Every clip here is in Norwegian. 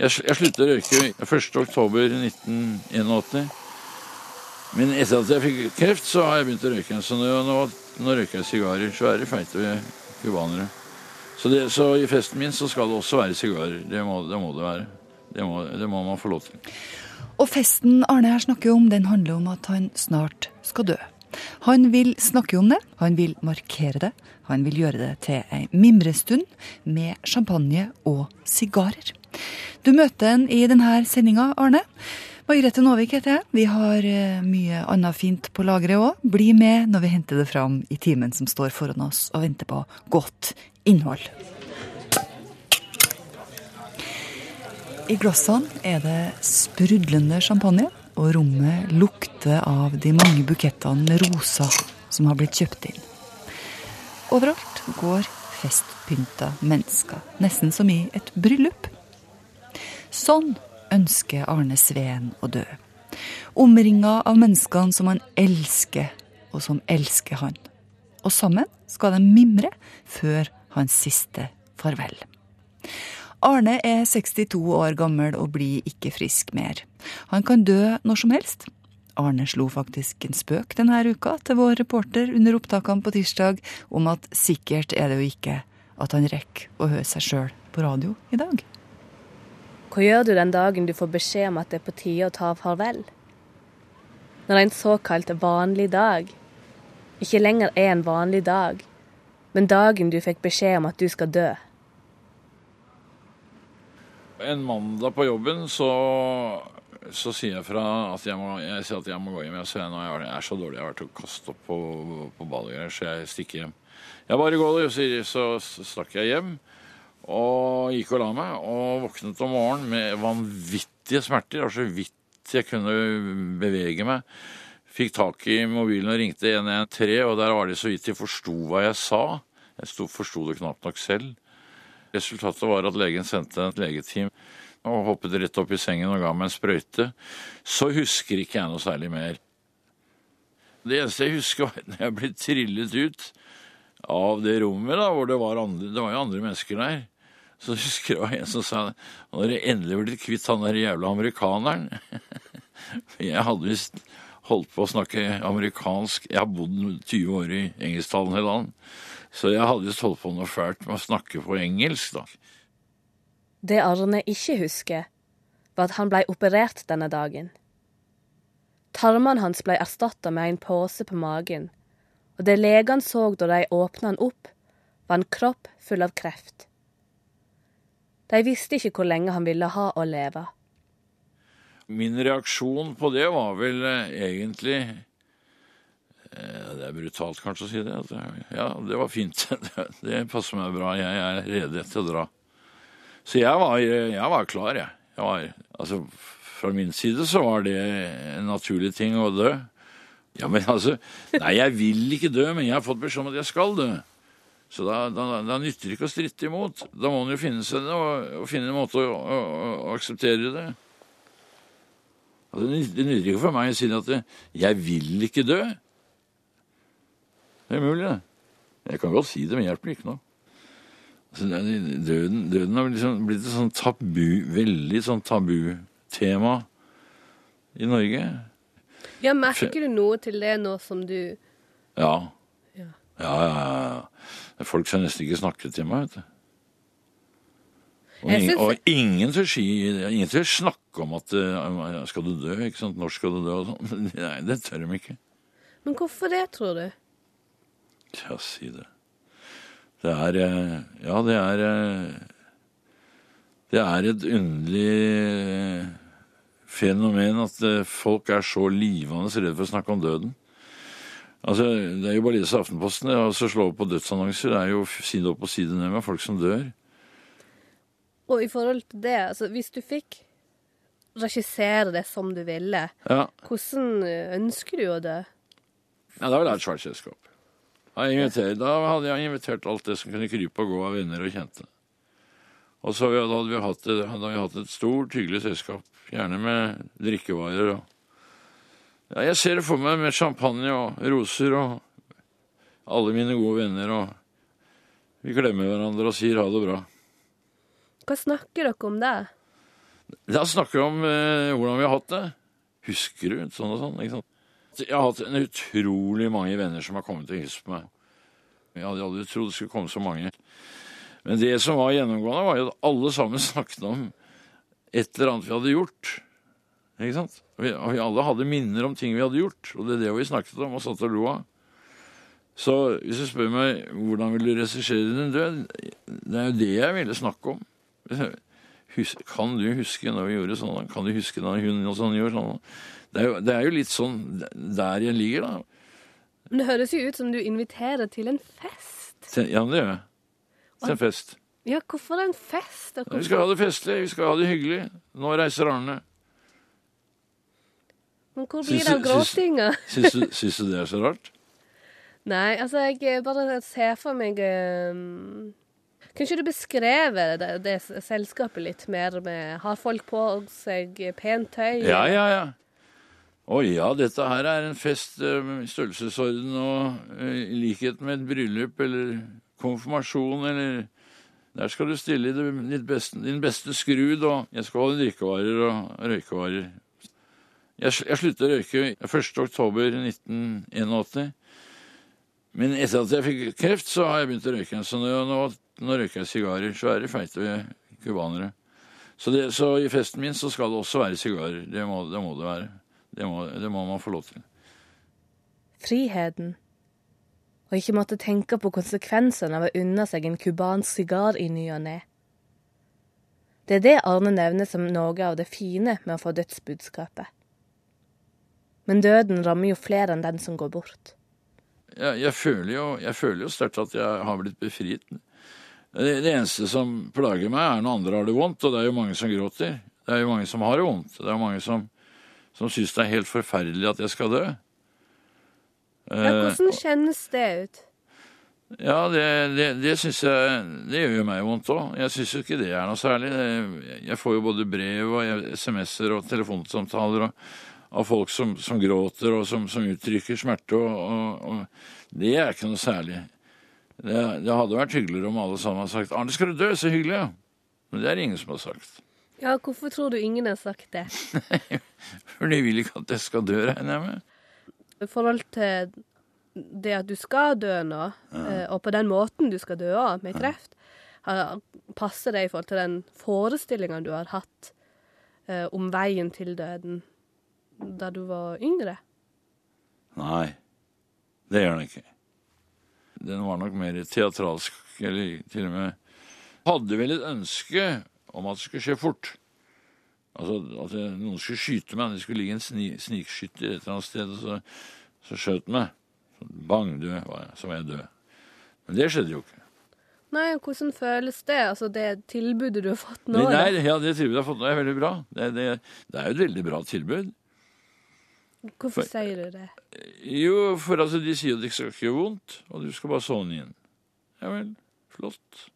Jeg, jeg sluttet å røyke 1. oktober 1981. Men etter at jeg fikk kreft, så har jeg begynt å røyke. Så nå, nå, nå røyker jeg sigarer. Svære, feite cubanere. Så, så i festen min så skal det også være sigarer. Det det, må det være. Det må, det må man få lov til. Og festen Arne her snakker om, den handler om at han snart skal dø. Han vil snakke om det, han vil markere det. Han vil gjøre det til ei mimrestund med champagne og sigarer. Du møter han i denne sendinga, Arne. Margrethe Nåvik heter jeg. Vi har eh, mye annet fint på lageret òg. Bli med når vi henter det fram i timen som står foran oss og venter på godt innhold. I glassene er det sprudlende champagne, og rommet lukter av de mange bukettene med roser som har blitt kjøpt inn. Overalt går festpynta mennesker, nesten som i et bryllup. Sånn ønsker Arne Sveen å dø. Omringa av menneskene som han elsker, og som elsker han. Og sammen skal de mimre før hans siste farvel. Arne er 62 år gammel og blir ikke frisk mer. Han kan dø når som helst. Arne slo faktisk en spøk denne uka til vår reporter under opptakene på tirsdag om at sikkert er det jo ikke at han rekker å høre seg sjøl på radio i dag. Hva gjør du den dagen du får beskjed om at det er på tide å ta farvel? Når en såkalt vanlig dag ikke lenger er en vanlig dag, men dagen du fikk beskjed om at du skal dø. En mandag på jobben så, så sier jeg fra at jeg må, jeg sier at jeg må gå hjem. Jeg sier nå jeg er så dårlig, jeg har vært og kastet opp på, på badet, så jeg stikker hjem. Jeg bare går, sier så stakk jeg hjem og gikk og la meg. Og våknet om morgenen med vanvittige smerter. Det var så vidt jeg kunne bevege meg. Fikk tak i mobilen og ringte 113, og der var de så vidt de forsto hva jeg sa. Jeg forsto det knapt nok selv. Resultatet var at legen sendte et legeteam og hoppet rett opp i sengen og ga meg en sprøyte. Så husker ikke jeg noe særlig mer. Det eneste jeg husker, var når jeg ble trillet ut av det rommet, da, hvor det var, andre, det var jo andre mennesker der. Så husker jeg det var en som sa Nå har dere endelig blitt kvitt han der jævla amerikaneren. Jeg hadde visst holdt på å snakke amerikansk. Jeg har bodd 20 år i engelsktalende land. Så jeg hadde jo holdt på noe fælt med å snakke på engelsk, da. Det Arne ikke husker, var at han blei operert denne dagen. Tarmene hans blei erstatta med en pose på magen, og det legene så da de åpna han opp, var en kropp full av kreft. De visste ikke hvor lenge han ville ha å leve. Min reaksjon på det var vel eh, egentlig Det er brutalt kanskje å si det. Eh, ja, det var fint. Det passer meg bra. Jeg er rede til å dra. Så jeg var, jeg var klar, jeg. jeg var, altså, fra min side så var det en naturlig ting å dø. Ja, men altså Nei, jeg vil ikke dø, men jeg har fått beskjed om at jeg skal dø. Så da, da, da nytter det ikke å stritte imot. Da må man jo finne seg det og, og finne en måte å, å, å akseptere det. Altså, det nytter- ikke for meg å si at jeg vil ikke dø. Det er mulig, det. Jeg kan godt si det, men hjelper ikke noe. Altså, døden, døden har liksom blitt et sånn tabu, veldig sånn tabutema i Norge. Ja, Merker du noe til det nå som du Ja. Ja. Ja, ja. Folk skal nesten ikke snakke til meg, vet du. Og, ingen, og ingen til si, ingen å snakke om at eh, skal du dø, ikke sant? Når skal du dø og sånn. Nei, det tør de ikke. Men hvorfor det, tror du? Ja, si det. Det er eh, Ja, det er eh, Det er et underlig eh, fenomen at folk er så livende redde for å snakke om døden. Altså, Det er jo bare å lese Aftenposten og så slå opp på dødsannonser. Det er jo side opp og side ned med folk som dør. Og i forhold til det, altså hvis du fikk regissere det som du ville, Ja, hvordan ønsker du å dø? ja Da ville jeg et Charles selskap. Da hadde jeg invitert alt det som kunne krype og gå av venner og kjente. Og så hadde vi hatt, hadde vi hatt et stort, hyggelig selskap. Gjerne med drikkevarer og ja, Jeg ser det for meg med champagne og roser og alle mine gode venner og Vi klemmer hverandre og sier ha det bra. Hva snakker dere om da? Da snakker vi om eh, hvordan vi har hatt det. Husker du? Sånn og sånn. ikke sant? Jeg har hatt en utrolig mange venner som har kommet og hilst på meg. Jeg hadde aldri trodd det skulle komme så mange. Men det som var gjennomgående, var jo at alle sammen snakket om et eller annet vi hadde gjort. Ikke sant? Vi, og vi alle hadde minner om ting vi hadde gjort, og det er det vi snakket om og satt og lo av. Så hvis du spør meg hvordan vil du regissere din død, det er jo det jeg ville snakke om. Husk, kan du huske når vi gjorde sånn? Kan du huske når hun og sånn gjorde sånn? Det er, jo, det er jo litt sånn der jeg ligger, da. Men det høres jo ut som du inviterer til en fest. Til, ja, det gjør jeg. Til en fest. Ja, hvorfor en fest? Hvorfor? Vi skal ha det festlig, vi skal ha det hyggelig. Nå reiser Arne. Men hvor blir det av gråtinga? Syns du, det er så rart? Nei, altså, jeg bare ser for meg um, Kunne ikke du beskrevet det, det selskapet litt mer med Har folk på seg pent tøy? Ja, ja, ja. Å ja, dette her er en fest i i størrelsesorden og eh, i likhet med et bryllup eller konfirmasjon eller Der skal du stille i det, beste, din beste skrud, og jeg skal holde drikkevarer og røykevarer. Jeg, jeg sluttet å røyke 1. oktober 1981. Men etter at jeg fikk kreft, så har jeg begynt å røyke. Så nå, nå, nå røyker jeg sigarer. Svære, feite cubanere. Så, så i festen min så skal det også være sigarer. Det må det, må det være. Det må, det må man få lov til. Friheten. Og ikke måtte tenke på konsekvensene av å unne seg en cubansk sigar i ny og ne. Det er det Arne nevner som noe av det fine med å få dødsbudskapet. Men døden rammer jo flere enn den som går bort. Jeg, jeg føler jo, jeg føler jo sterkt at jeg har blitt befriet. Det, det eneste som plager meg, er når andre har det vondt, og det er jo mange som gråter. Det er jo mange som har det vondt. Det er jo mange som, som syns det er helt forferdelig at jeg skal dø. Ja, Eh, hvordan kjennes det ut? Ja, det, det, det syns jeg Det gjør jo meg vondt òg. Jeg syns jo ikke det er noe særlig. Jeg får jo både brev og SMS-er og telefonsamtaler og, av folk som, som gråter og som, som uttrykker smerte, og, og, og det er ikke noe særlig. Det, det hadde vært hyggeligere om alle sammen hadde sagt 'Arne, skal du dø? Så hyggelig', ja. Men det er det ingen som har sagt. Ja, hvorfor tror du ingen har sagt det? For de vil ikke at jeg skal dø, regner jeg med. I forhold til det at du skal dø nå, ja. og på den måten du skal dø av, med kreft, passer det i forhold til den forestillinga du har hatt eh, om veien til døden da du var yngre? Nei, det gjør den ikke. Den var nok mer teatralsk, eller til og med Hadde vel et ønske om at det skulle skje fort. Altså at noen skulle skyte meg. Det skulle ligge en sni, snikskytter et eller annet sted, og så, så skjøt meg. Så bang, død var jeg. Så var jeg død. Men det skjedde jo ikke. Nei, hvordan føles det? Altså det tilbudet du har fått nå? Nei, nei ja, det tilbudet jeg har fått nå, er veldig bra. Det, det, det er jo et veldig bra tilbud. Hvorfor sier du det? Jo, for altså, de sier at det ikke skal gjøre vondt, og du skal bare sovne inn. Ja vel, flott.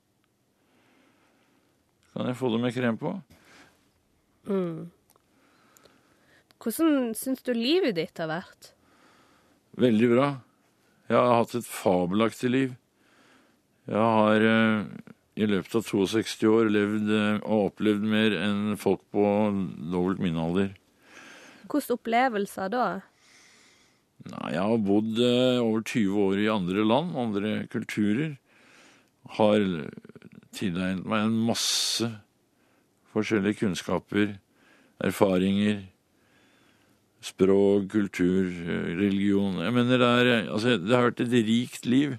Kan jeg få det med krem på? Hvordan syns du livet ditt har vært? Veldig bra. Jeg har hatt et fabelaktig liv. Jeg har eh, i løpet av 62 år levd eh, og opplevd mer enn folk på dobbelt min alder. Hvilke opplevelser da? Nei, jeg har bodd eh, over 20 år i andre land, andre kulturer. Har tilegnet meg en masse forskjellige kunnskaper, erfaringer, språk, kultur, religion. Jeg mener det, er, altså, det har vært et rikt liv.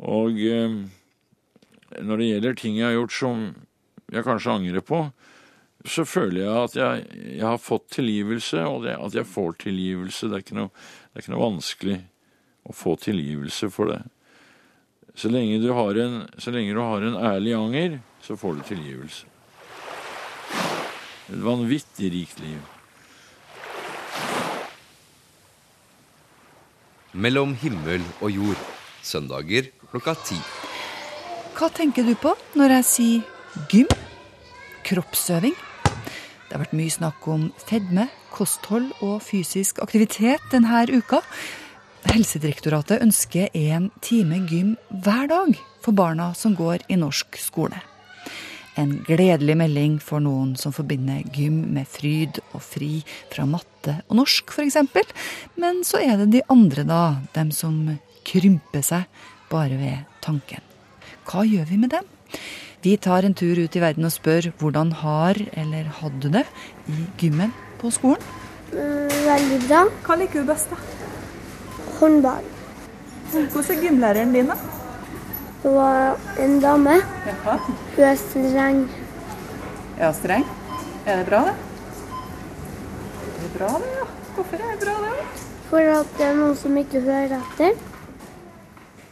Og eh, når det gjelder ting jeg har gjort som jeg kanskje angrer på, så føler jeg at jeg, jeg har fått tilgivelse, og det, at jeg får tilgivelse. Det er, noe, det er ikke noe vanskelig å få tilgivelse for det. Så lenge, du har en, så lenge du har en ærlig anger, så får du tilgivelse. Et vanvittig rikt liv. Mellom himmel og jord. Søndager klokka ti. Hva tenker du på når jeg sier gym? Kroppsøving? Det har vært mye snakk om fedme, kosthold og fysisk aktivitet denne uka. Helsedirektoratet ønsker en time gym hver dag for barna som går i norsk skole. En gledelig melding for noen som forbinder gym med fryd og fri fra matte og norsk f.eks. Men så er det de andre, da. Dem som krymper seg bare ved tanken. Hva gjør vi med dem? Vi tar en tur ut i verden og spør hvordan har eller hadde du det i gymmen på skolen? Mm, veldig bra. Hva liker du best, da? Håndball. Hvordan er gymlæreren din, da? Det var en dame. Jaha. Hun er streng. Ja, streng. Er det bra, det? Det er bra, det, ja. Hvorfor er det bra, det? For at det er noen som ikke hører etter.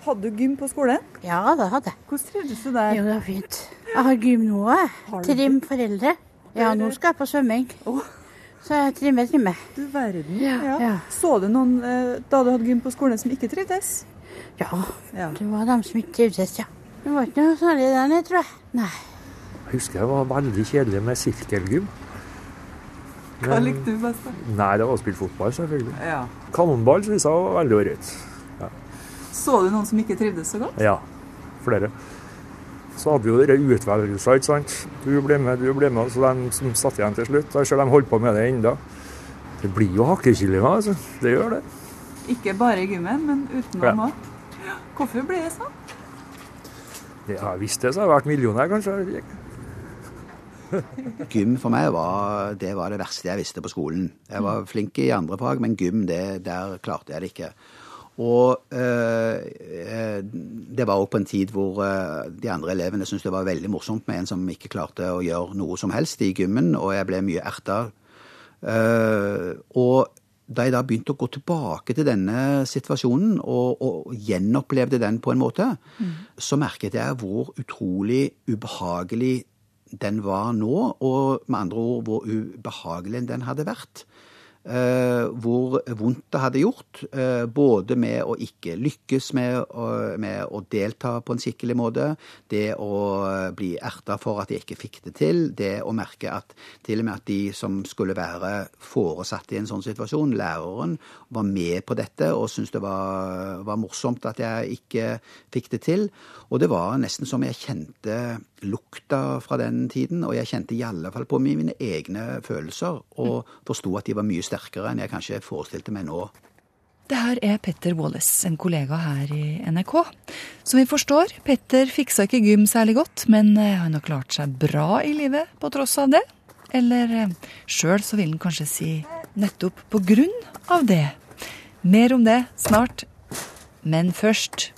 Hadde du gym på skolen? Ja, det hadde jeg. Hvordan trivdes du der? Jo, det var fint. Jeg har gym nå, jeg. Trim foreldre. Ja, nå skal jeg på svømming. Så jeg trimmer, trimmer. Du verden. Ja. Ja. Så du noen eh, da du hadde gym på skolen som ikke trivdes? Ja, Ja. det var dem som ikke trivdes, ja. Det var ikke noe særlig der nede, tror jeg. Nei. Jeg husker det var veldig kjedelig med sirkelgym. Hva Men- likte du best? da? Nei, det var å spille fotball, selvfølgelig. Ja. Kanonball synes jeg var veldig ålreit. Så du noen som ikke trivdes så godt? Ja, flere. Så hadde vi jo dere utvelgelser, ikke sant. Du ble med, du ble med. Så de som satt igjen til slutt, jeg ser de holdt på med det ennå. Det blir jo hakkekyllinger, altså. Det gjør det. Ikke bare i gymmen, men utenom Ja. òg. Hvorfor ble det sånn? det jeg visst det, så har jeg vært millionær, kanskje. Gym for meg var det, var det verste jeg visste på skolen. Jeg var flink i andre fag, men gym, det, der klarte jeg det ikke. Og eh, eh, det var òg på en tid hvor eh, de andre elevene syntes det var veldig morsomt med en som ikke klarte å gjøre noe som helst i gymmen, og jeg ble mye erta. Eh, og da jeg da begynte å gå tilbake til denne situasjonen og, og gjenopplevde den på en måte, så merket jeg hvor utrolig ubehagelig den var nå, og med andre ord hvor ubehagelig den hadde vært. Eh, hvor vondt det hadde gjort, eh, både med å ikke lykkes med, med å delta på en skikkelig måte, det å bli erta for at jeg ikke fikk det til, det å merke at til og med at de som skulle være foresatt i en sånn situasjon, læreren, var med på dette og syntes det var, var morsomt at jeg ikke fikk det til. Og det var nesten som jeg kjente lukta fra den tiden, og jeg kjente i alle fall på mine egne følelser, og forsto at de var mye sterkere enn jeg kanskje forestilte meg nå. Det her er Petter Wallace, en kollega her i NRK. Som vi forstår, Petter fiksa ikke gym særlig godt, men eh, han har klart seg bra i livet på tross av det. Eller eh, sjøl så vil han kanskje si nettopp på grunn av det. Mer om det snart. Men først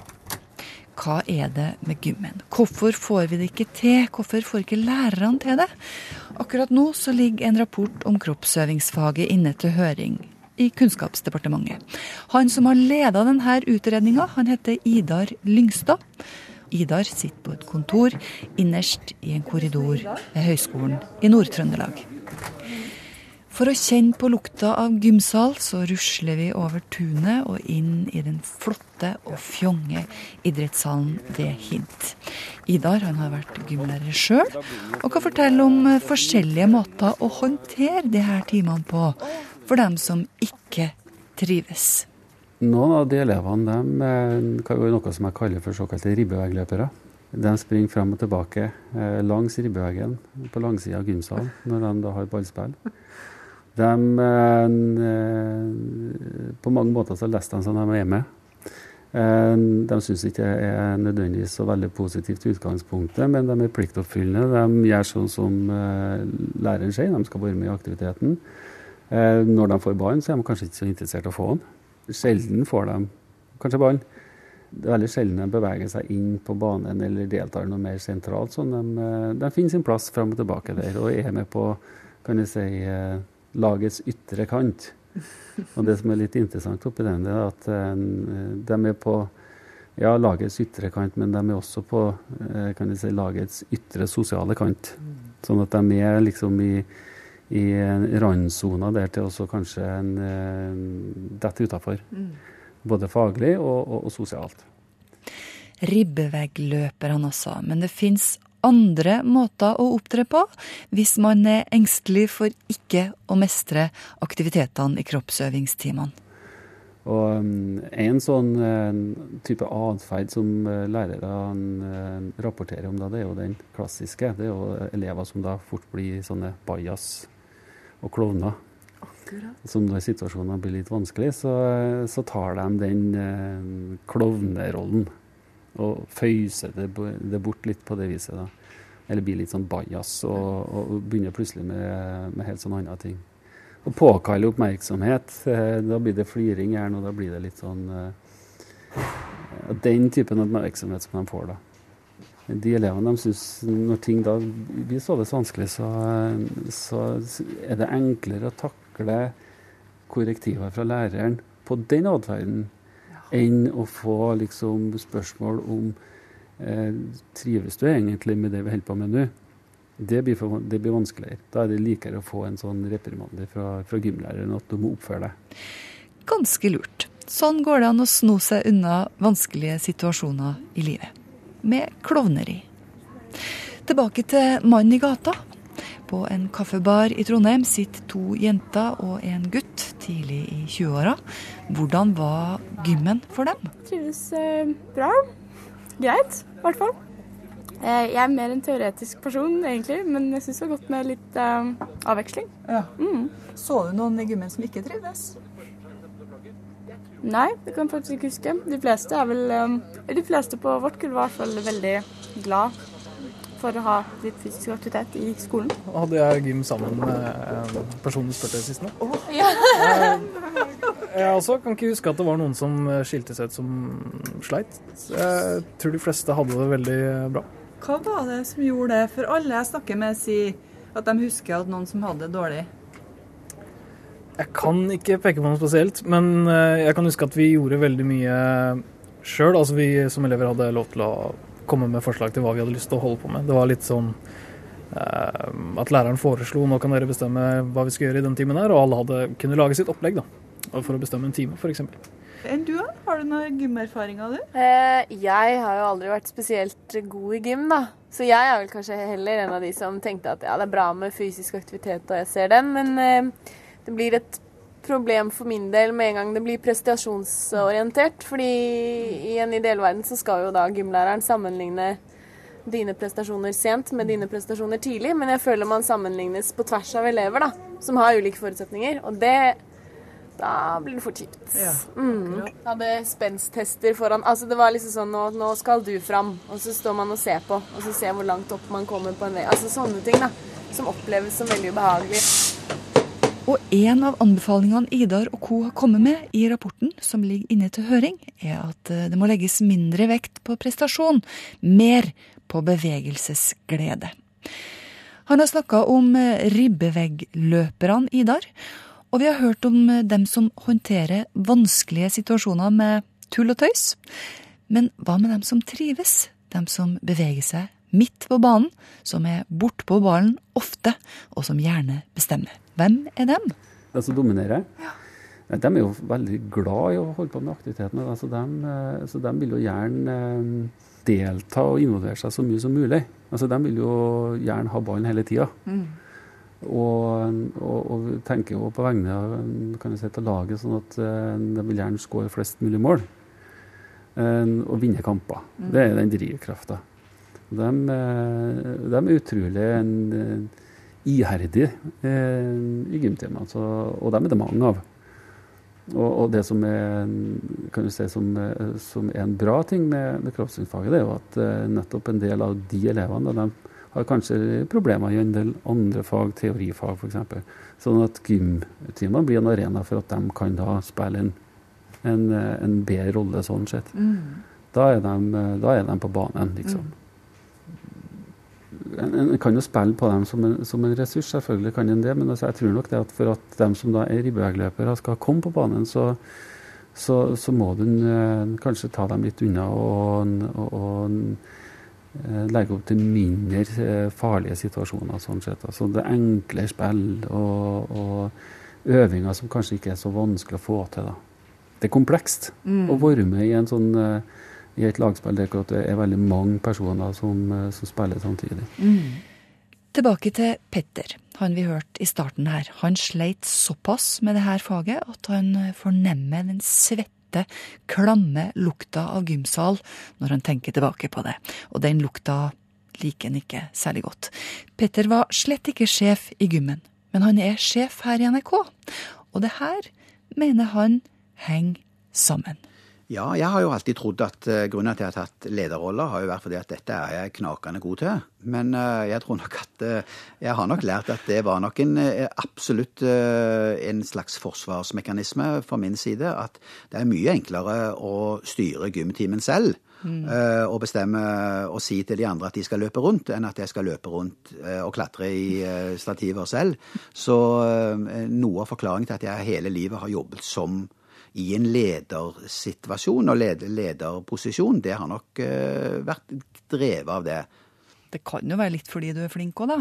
hva er det med gymmen? Hvorfor får vi det ikke til? Hvorfor får ikke lærerne til det? Akkurat nå så ligger en rapport om kroppsøvingsfaget inne til høring i Kunnskapsdepartementet. Han som har leda denne utredninga, han heter Idar Lyngstad. Idar sitter på et kontor innerst i en korridor ved Høgskolen i Nord-Trøndelag. For å kjenne på lukta av gymsal, så rusler vi over tunet og inn i den flotte og fjonge idrettssalen ved Hint. Idar han har vært gymlærer sjøl, og kan fortelle om forskjellige måter å håndtere de her timene på for dem som ikke trives. Noen av de elevene de eh, kan jo noe som jeg kaller for såkalte ribbevegløpere. De springer frem og tilbake eh, langs ribbeveggen på langsida av gymsalen når de da har ballspill. De, eh, på mange måter så leste de som de er med. Eh, De syns ikke det er nødvendigvis så veldig positivt i utgangspunktet, men de er pliktoppfyllende. De gjør sånn som eh, læreren sier, de skal være med i aktiviteten. Når de får ballen, så er de kanskje ikke så interessert i å få den. Sjelden får de kanskje ballen. Det er veldig sjelden de beveger seg inn på banen eller deltar noe mer sentralt. sånn de, de finner sin plass fram og tilbake der og er med på kan jeg si, lagets ytre kant. Og det som er litt interessant oppi den, er at eh, de er på ja, lagets ytre kant, men de er også på eh, kan si, lagets ytre sosiale kant. Sånn at de er liksom i, i randsona der til også kanskje en, eh, dette utafor. Både faglig og, og, og sosialt. Ribbeveggløper han også, men det fins andre måter å opptre på hvis man er engstelig for ikke å mestre aktivitetene i kroppsøvingstimene. Og um, En sånn uh, type atferd som uh, lærerne rapporterer om, da, det er jo den klassiske. Det er jo elever som da fort blir sånne bajas og klovner. Som når situasjonene blir litt vanskelig, så, så tar de den klovnerollen og føyse det, det, bort litt på det viset. da. Eller blir litt sånn bajas og, og begynner plutselig med, med helt sånne andre ting å påkalle oppmerksomhet. Eh, da blir det fliring gjerne, og da blir det litt sånn eh, Den typen oppmerksomhet som de får da. De elevene de synes når ting da blir så vanskelig, så, så er det enklere å takle korrektiver fra læreren på den atferden enn å få liksom spørsmål om eh, trives du egentlig med det vi holder på med nå? Det blir, for, det blir, vanskeligere. Da er det likere å få en sånn reprimande fra, fra gymlæreren at du må oppføre deg. Ganske lurt. Sånn går det an å sno seg unna vanskelige situasjoner i livet. Med klovneri. Tilbake til mannen i gata. På en kaffebar i Trondheim sitter to jenter og en gutt tidlig i 20-åra. Hvordan var gymmen for dem? Trives eh, bra. Greit, i hvert fall. Eh, jeg er mer en teoretisk person, egentlig, men jeg syns det var godt med litt eh, avveksling. Ja. Mm. Så du noen i gymmen som ikke trivdes? Nei, det kan jeg faktisk ikke huske. De fleste er vel um, De fleste på vårt kull var i hvert fall veldig glad for å ha litt fysisk aktivitet i skolen. Hadde jeg gym sammen med en person du spurte sist nå? Oh, ja. jeg også kan ikke huske at det var noen som skilte seg ut som sleit. Jeg tror de fleste hadde det veldig bra. Hva var det som gjorde det? For alle jeg snakker med, sier at de husker at noen som hadde det dårlig. Jeg kan ikke peke på noe spesielt, men eh, jeg kan huske at vi gjorde veldig mye sjøl. Altså vi som elever hadde lov til å komme med forslag til hva vi hadde lyst til å holde på med. Det var litt sånn eh, at læreren foreslo nå kan dere bestemme hva vi skal gjøre i den timen her, og alle hadde, kunne lage sitt opplegg da, for å bestemme en time, f.eks. Enn du, da? Har du noen gymerfaringer, du? Eh, jeg har jo aldri vært spesielt god i gym, da. Så jeg er vel kanskje heller en av de som tenkte at ja, det er bra med fysisk aktivitet, og jeg ser den, men eh, det blir et problem for min del med en gang det blir prestasjonsorientert. Fordi i en ideell verden så skal jo da gymlæreren sammenligne dine prestasjoner sent med dine prestasjoner tidlig, men jeg føler man sammenlignes på tvers av elever, da, som har ulike forutsetninger. Og det da blir det for kjipt. Ja, mm. Hadde spensttester foran Altså det var liksom sånn nå, nå, skal du fram. Og så står man og ser på, og så ser hvor langt opp man kommer på en vei. Altså sånne ting da, som oppleves som veldig ubehagelig. Og en av anbefalingene Idar og co. har kommet med i rapporten som ligger inne til høring, er at eh, det må legges mindre vekt på prestasjon, mer på bevegelsesglede. Han har snakka om eh, ribbeveggløperne, Idar. Og vi har hørt om eh, dem som håndterer vanskelige situasjoner med tull og tøys. Men hva med dem som trives? Dem som beveger seg midt på banen, som er bortpå ballen ofte, og som gjerne bestemmer. Hvem er dem? De som dominerer? Ja. De er jo veldig glad i å holde på med aktivitetene. Så de, eh, så de vil jo gjerne eh, delta og involvere seg så mye som mulig. Altså, de vil jo gjerne ha ballen hele tida. Mm. Og, og, og, tenker jo på vegne av kan si, til laget, sånn at uh, de vil gjerne skåre flest mulig mål. Og vinne kamper. Mm. Det er den drivkrafta. De, de, er utrolig en, iherdige i gymtimene, og dem er det mange av. Og, og, det som er, kan du si, som, som er en bra ting med, med kroppssynsfaget, det er jo at nettopp en del av de elevene de har kanskje problemer i en del andre fag, teorifag f.eks. Sånn at gymtimene blir en arena for at de kan da spille en, en, en bedre rolle sånn sett. Mm. Da, er de, da, er de, på banen, liksom. Mm. En, en, kan jo spille på dem som en, som en ressurs, selvfølgelig kan en det. Men altså, jeg tror nok det at for at dem som da er ribbevegløpere skal komme på banen, så, så, så må du uh, kanskje ta dem litt unna og, og, og Eh, legge opp til mindre eh, farlige situasjoner. sånn sett. Altså det enkle spill og, og øvinger som kanskje ikke er så vanskelig å få til. da. Det er komplekst mm. å være med i, en sånn, eh, i et lagspill der det er veldig mange personer som, som spiller samtidig. Mm. Tilbake til Petter, han vi hørte i starten her. Han sleit såpass med det her faget at han fornemmer den svette, klamme lukta av gymsal når han tenker tilbake på det. Og den lukta liker han ikke særlig godt. Petter var slett ikke sjef i gymmen, men han er sjef her i NRK. Og det her mener han henger sammen. Ja, jeg har jo alltid trodd at uh, grunnen til at jeg har tatt lederroller, har jo vært fordi at dette er jeg knakende god til. Men uh, jeg tror nok at uh, jeg har nok lært at det var nok en absolutt en slags forsvarsmekanisme fra min side. At det er mye enklere å styre gymtimen selv. Mm. og bestemme og si til de andre at de skal løpe rundt, enn at jeg skal løpe rundt og klatre i stativer selv. Så noe av forklaringen til at jeg hele livet har jobbet som i en ledersituasjon og leder, lederposisjon, det har nok uh, vært drevet av det. Det kan jo være litt fordi du er flink òg, da?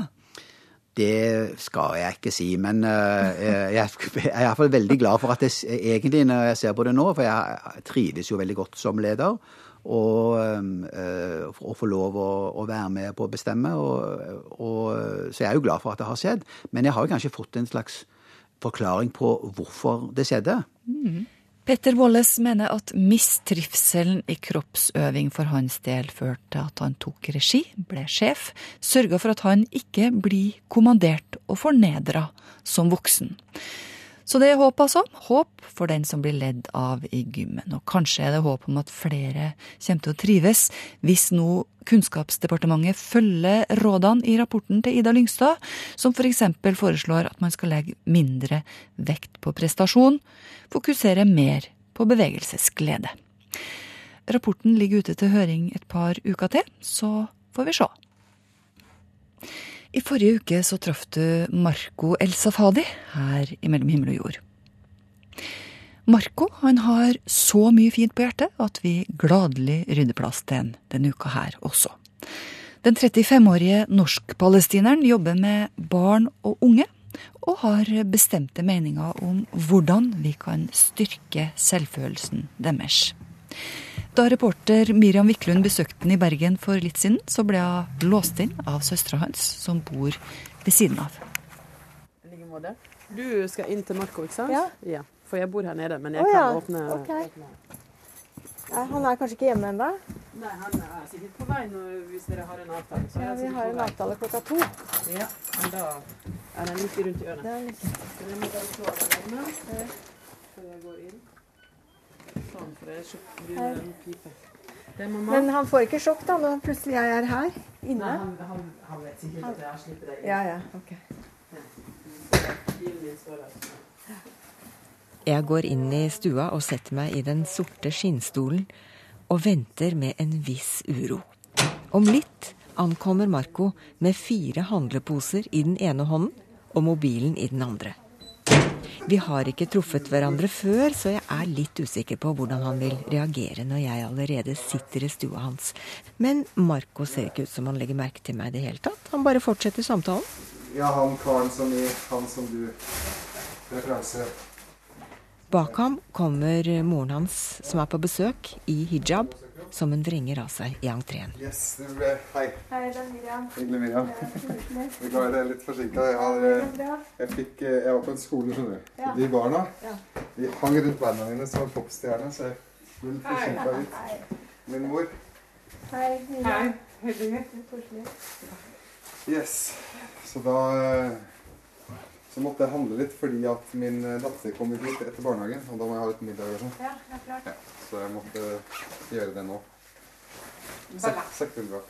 Det skal jeg ikke si, men uh, jeg, er iallfall veldig glad for at jeg egentlig, når jeg ser på det nå, for jeg trives jo veldig godt som leder. Og, og få lov å, å, være med på å bestemme. Og, og, så jeg er jo glad for at det har skjedd. Men jeg har jo kanskje fått en slags forklaring på hvorfor det skjedde. Mm. Petter Walles mener at mistrivselen i kroppsøving for hans del førte til at han tok regi, ble sjef, sørga for at han ikke blir kommandert og fornedra som voksen. Så det er håp, altså. Håp for den som blir ledd av i gymmen. Og kanskje er det håp om at flere kommer til å trives, hvis nå Kunnskapsdepartementet følger rådene i rapporten til Ida Lyngstad, som f.eks. For foreslår at man skal legge mindre vekt på prestasjon, fokusere mer på bevegelsesglede. Rapporten ligger ute til høring et par uker til, så får vi se. I forrige uke så traff du Marco El Safadi her i Mellom himmel og jord. Marco han har så mye fint på hjertet at vi gladelig rydder plass til en denne uka her også. Den 35-årige norsk-palestineren jobber med barn og unge, og har bestemte meninger om hvordan vi kan styrke selvfølelsen deres. Da reporter Miriam Wiklund besøkte den i Bergen for litt siden, så ble hun låst inn av søstera hans, som bor ved siden av. Du skal inn til Marco, ikke sant? Ja. ja. For jeg bor her nede, men jeg oh, kan åpne, okay. åpne. Ja, Han er kanskje ikke hjemme ennå? Nei, han er sikkert på vei nå, hvis dere har en avtale. ja, vi har en avtale klokka to. Ja, men da er den like rundt i hjørnet. Det er litt... Så jeg må bare slå av alarmen før jeg går inn. Sånn, for jeg begynner en pipe. Men han får ikke sjokk da, når plutselig jeg er her inne? Nei, han, han, han vet sikkert at jeg slipper deg inn. Ja, ja, ok. Jeg går inn i stua og setter meg i den sorte skinnstolen og venter med en viss uro. Om litt ankommer Marco med fire handleposer i den ene hånden og mobilen i den andre. Vi har ikke truffet hverandre før, så jeg er litt usikker på hvordan han vil reagere når jeg allerede sitter i stua hans. Men Marco ser ikke ut som han legger merke til meg i det hele tatt. Han bare fortsetter samtalen. Ja, han karen som i Han som du Referanse. Bak ham kommer moren hans, som er på besøk, i hijab, som hun vrenger av seg i entreen. Yes, det ble, hei. Hei, det er Miriam. Hyggelig, Miriam. Beklager, jeg er litt forsinka. Jeg, jeg, fikk, eh, jeg var på en skole, skjønner du. Ja. De barna Ja. de hang rundt beina mine som en popstjerne, så jeg ble litt forsinka litt. Min mor. Hei, Miriam. Hyggelig. Koselig. Yes. Så da eh, så måtte jeg handle litt fordi at min eh, datter kom ut etter barnehagen. Og da må jeg ha litt middag og sånn. Ja, det er klart. Ja, så jeg måtte gjøre det nå. Sekundbra.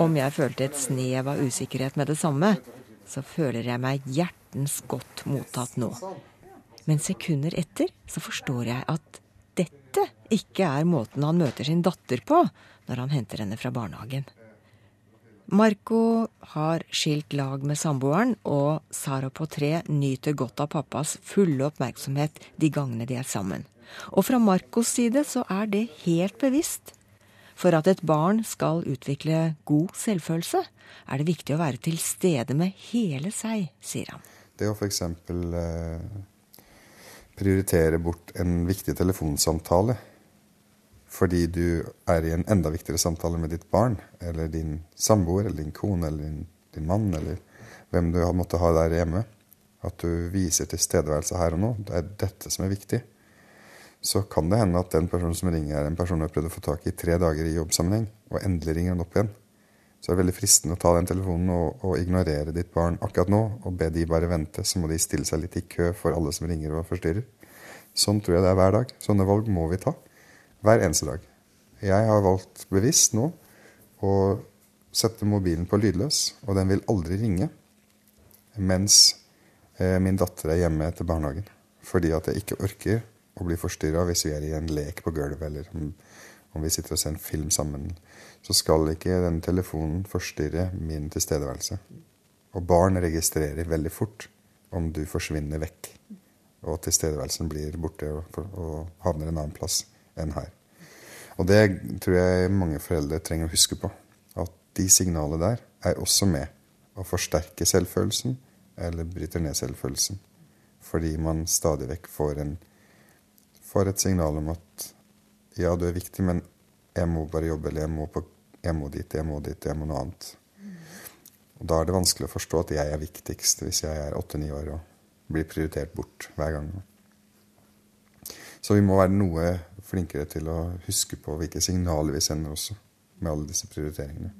Om jeg følte et snev av usikkerhet med det samme, så føler jeg meg hjertens godt mottatt nå. Men sekunder etter så forstår jeg at dette ikke er måten han møter sin datter på når han henter henne fra barnehagen. Marco har skilt lag med samboeren, og Sara på tre nyter godt av pappas fulle oppmerksomhet de gangene de er sammen. Og fra Marcos side så er det helt bevisst. For at et barn skal utvikle god selvfølelse, er det viktig å være til stede med hele seg, sier han. Det å f.eks. Eh, prioritere bort en viktig telefonsamtale fordi du er i en enda viktigere samtale med ditt barn, eller din samboer, eller din kone, eller din, din mann, eller hvem du har måttet ha der hjemme. At du viser tilstedeværelse her og nå. Det er dette som er viktig. Så kan det hende at den personen som ringer, er en person du har prøvd å få tak i tre dager i jobbsammenheng, og endelig ringer han opp igjen. Så det er veldig fristende å ta den telefonen og, og ignorere ditt barn akkurat nå, og be de bare vente. Så må de stille seg litt i kø for alle som ringer og forstyrrer. Sånn tror jeg det er hver dag. Sånne valg må vi ta. Hver eneste dag. Jeg har valgt bevisst nå å sette mobilen på lydløs, og den vil aldri ringe mens eh, min datter er hjemme etter barnehagen. Fordi at jeg ikke orker å bli forstyrra hvis vi er i en lek på gulvet, eller om, om vi sitter og ser en film sammen. Så skal ikke den telefonen forstyrre min tilstedeværelse. Og barn registrerer veldig fort om du forsvinner vekk, og tilstedeværelsen blir borte og, og havner en annen plass enn her. Og det tror jeg mange foreldre trenger å huske på. At de signalene der er også med å forsterke selvfølelsen eller bryter ned selvfølelsen. Fordi man stadig vekk får, en, får et signal om at ja, du er viktig, men jeg må bare jobbe, eller jeg må, på, jeg må dit, jeg må dit, jeg må noe annet. Og Da er det vanskelig å forstå at jeg er viktigst hvis jeg er åtte-ni år og blir prioritert bort hver gang. Så vi må være noe flinkere til å huske på hvilke signaler vi sender også, med alle disse prioriteringene.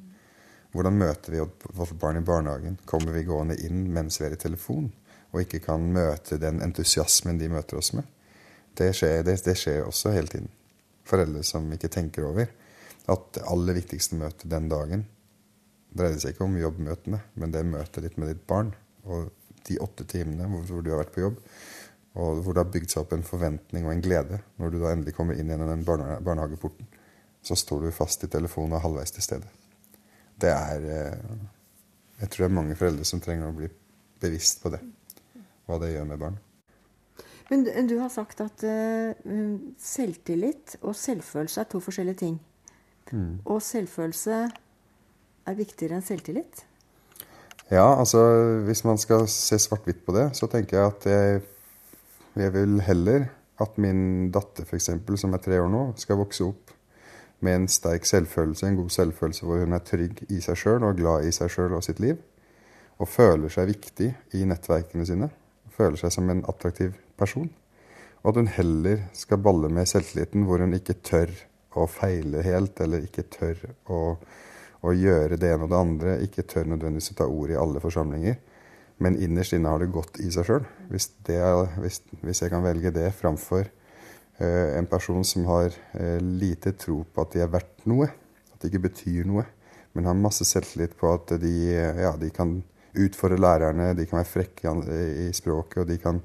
Hvordan møter vi vårt barn i barnehagen? Kommer vi gående inn mens vi er i telefon, og ikke kan møte den entusiasmen de møter oss med? Det skjer, det, det skjer også hele tiden. Foreldre som ikke tenker over at det aller viktigste møtet den dagen dreier seg ikke om jobbmøtene, men det møtet ditt med ditt barn. Og de åtte timene hvor du har vært på jobb, og hvor det har bygd seg opp en forventning og en glede. Når du da endelig kommer inn gjennom den barnehageporten, så står du fast i telefonen og halvveis til stede. Det er eh, Jeg tror det er mange foreldre som trenger å bli bevisst på det. Hva det gjør med barn. Men du har sagt at uh, selvtillit og selvfølelse er to forskjellige ting. Mm. Og selvfølelse er viktigere enn selvtillit? Ja, altså hvis man skal se svart-hvitt på det, så tenker jeg at jeg jeg vil heller at min datter, f.eks., som er tre år nå, skal vokse opp med en sterk selvfølelse, en god selvfølelse hvor hun er trygg i seg sjøl og glad i seg sjøl og sitt liv. Og føler seg viktig i nettverkene sine. Føler seg som en attraktiv person. Og at hun heller skal balle med selvtilliten hvor hun ikke tør å feile helt, eller ikke tør å, å gjøre det ene og det andre, ikke tør nødvendigvis å ta ordet i alle forsamlinger men innerst inne har det gått i seg sjøl. Hvis, hvis, hvis, jeg kan velge det framfor uh, en person som har uh, lite tro på at de er verdt noe, at det ikke betyr noe, men har masse selvtillit på at de, ja, de kan utfordre lærerne, de kan være frekke i, i språket, og de kan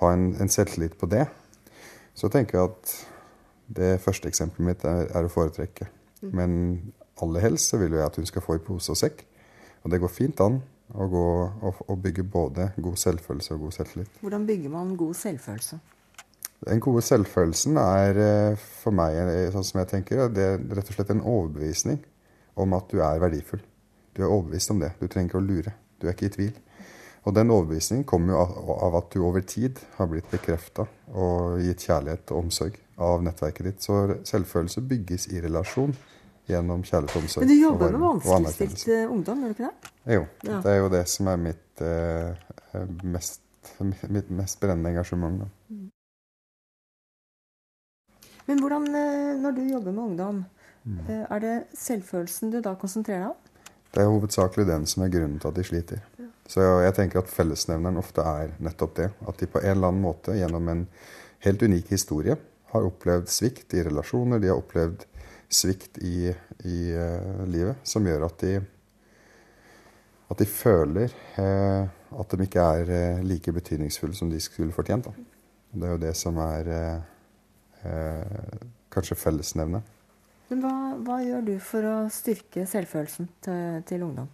ha en, en, selvtillit på det, så tenker jeg at det første eksempelet mitt er, er å foretrekke. Mm. Men aller helst så vil jeg at hun skal få i pose og sekk. Og det går fint an å gå og, og bygge både god selvfølelse og god selvtillit. Hvordan bygger man god selvfølelse? Den gode selvfølelsen er eh, for meg, eh, sånn som jeg tenker, det er rett og slett en overbevisning om at du er verdifull. Du er overbevist om det. Du trenger ikke å lure. Du er ikke i tvil. Og den overbevisningen kommer jo av, av at du over tid har blitt bekrefta og gitt kjærlighet og omsorg av nettverket ditt. Så selvfølelse bygges i relasjon gjennom kjærlighet og omsorg. Men du jobber med vanskeligstilt eh, ungdom, gjør du ikke det? Jo, ja. det er jo det som er mitt, eh, mest, mitt mest brennende engasjement. Da. Mm. Men hvordan, eh, når du jobber med ungdom, mm. Eh, er det selvfølelsen du da konsentrerer deg om? Det er hovedsakelig den som er grunnen til at de sliter. Ja. Så jeg tenker at fellesnevneren ofte er nettopp det. At de på en eller annen måte gjennom en helt unik historie har opplevd svikt i relasjoner. De har opplevd svikt i, i uh, livet som gjør at de, at de føler uh, at de ikke er uh, like betydningsfulle som de skulle fortjent. Da. Det er jo det som er kanskje fellesnevnet. Men hva, hva, gjør du for å styrke selvfølelsen til, til ungdom?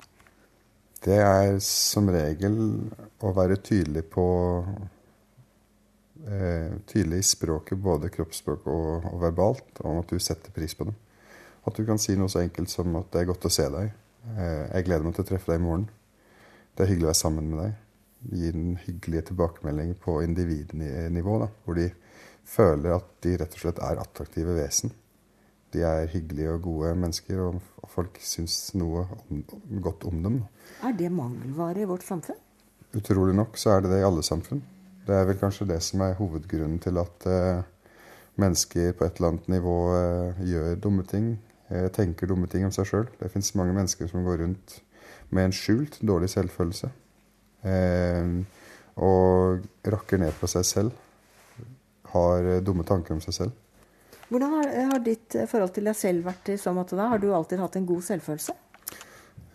Det er som regel å være tydelig på eh, tydelig i språket, både kroppsspråk og, og, verbalt, om at du setter pris på dem. At du kan si noe så enkelt som at det er godt å se deg. Eh, jeg gleder meg til å treffe deg i morgen. Det er hyggelig å være sammen med deg. Gi den hyggelige tilbakemelding på individnivå, da, hvor de føler at de rett og slett er attraktive vesen. de er hyggelige og gode mennesker, og folk syns noe om, godt om dem. Er det mangelvare i vårt samfunn? Utrolig nok så er det det i alle samfunn. Det er vel kanskje det som er hovedgrunnen til at eh, mennesker på et eller annet nivå eh, gjør dumme ting, eh, tenker dumme ting om seg sjøl. Det fins mange mennesker som går rundt med en skjult dårlig selvfølelse. Og rakker ned på seg selv. Har dumme tanker om seg selv. Hvordan har, ditt forhold til deg selv vært i så måte da? Har du alltid hatt en god selvfølelse?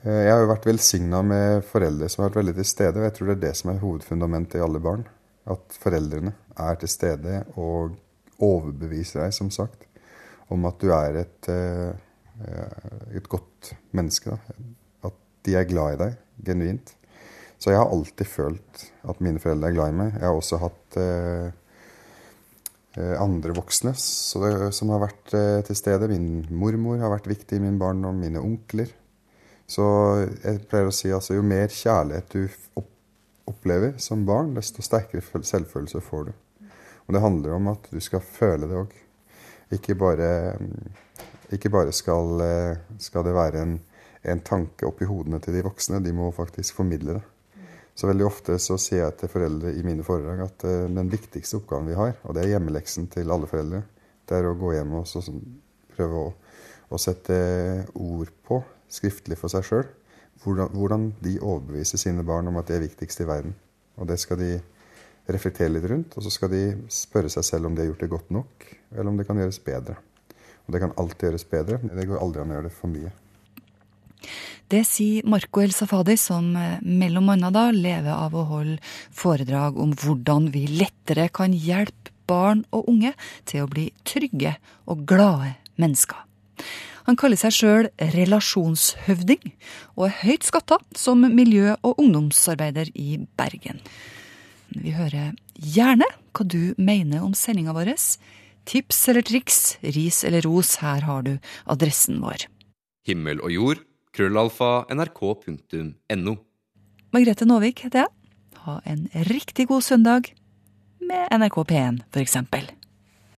Eh, Jeg har jo vært velsigna med foreldre som har vært veldig til stede. Og jeg tror det er det som er hovedfundamentet i alle barn. At foreldrene er til stede og overbeviser deg, som sagt, om at du er et, eh, et godt menneske. Da. At de er glad i deg, genuint. Så jeg har alltid følt at mine foreldre er glad i meg. Jeg har også hatt eh, eh, andre voksne som har vært til stede. Min mormor har vært viktig i min barndom, mine onkler. Så jeg pleier å si altså jo mer kjærlighet du opp, opplever som barn, desto sterkere selvfølelse får du. Og det handler om at du skal føle det òg. Ikke bare, ikke bare skal, eh, skal det være en, en tanke oppi hodene til de voksne, de må faktisk formidle det. Så veldig ofte så sier jeg til foreldre i mine foredrag at eh, den viktigste oppgaven vi har, og det er hjemmeleksen til alle foreldre, det er å gå hjem og så, sånn, prøve å, å sette ord på, skriftlig for seg sjøl, hvordan, hvordan de overbeviser sine barn om at det er viktigst i verden. Og det skal de reflektere litt rundt, og så skal de spørre seg selv om de har gjort det godt nok, eller om det kan gjøres bedre. Og det kan alltid gjøres bedre. Det går aldri an å gjøre det for mye. Det sier Marco El Safadi, som eh, mellom annet da lever av å holde foredrag om hvordan vi lettere kan hjelpe barn og unge til å bli trygge og glade mennesker. Han kaller seg sjøl relasjonshøvding, og er høyt skatta som miljø- og ungdomsarbeider i Bergen. Vi hører gjerne hva du mener om sendinga vår. Tips eller triks, ris eller ros, her har du adressen vår. Himmel og jord, krøllalfa, nrk.no. Margrethe Nåvik heter jeg. Ha en riktig god søndag med NRK P1, for eksempel.